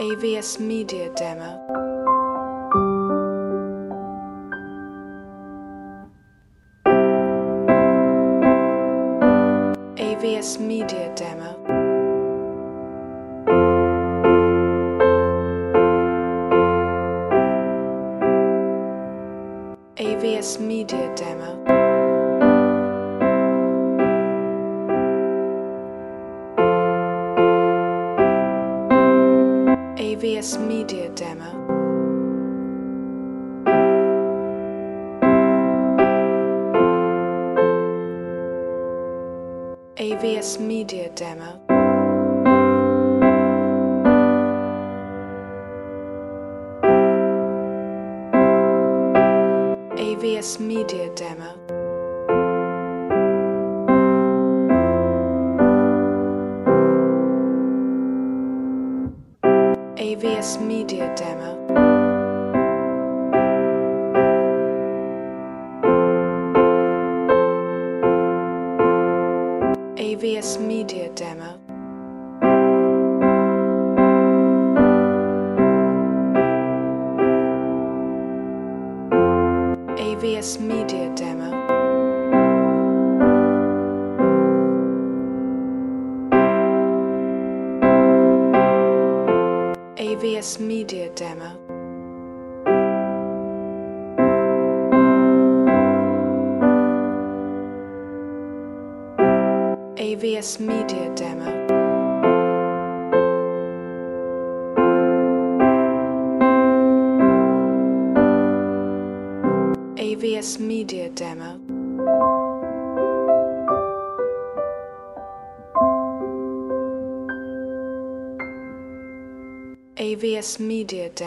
AVS Media Demo. AVS Media Demo. AVS Media Demo. AVS Media Demo. AVS Media Demo. AVS Media Demo. AVS Media Demo. AVS Media Demo. AVS Media Demo. AVS Media Demo. AVS Media Demo. AVS Media Demo. AVS Media Demo.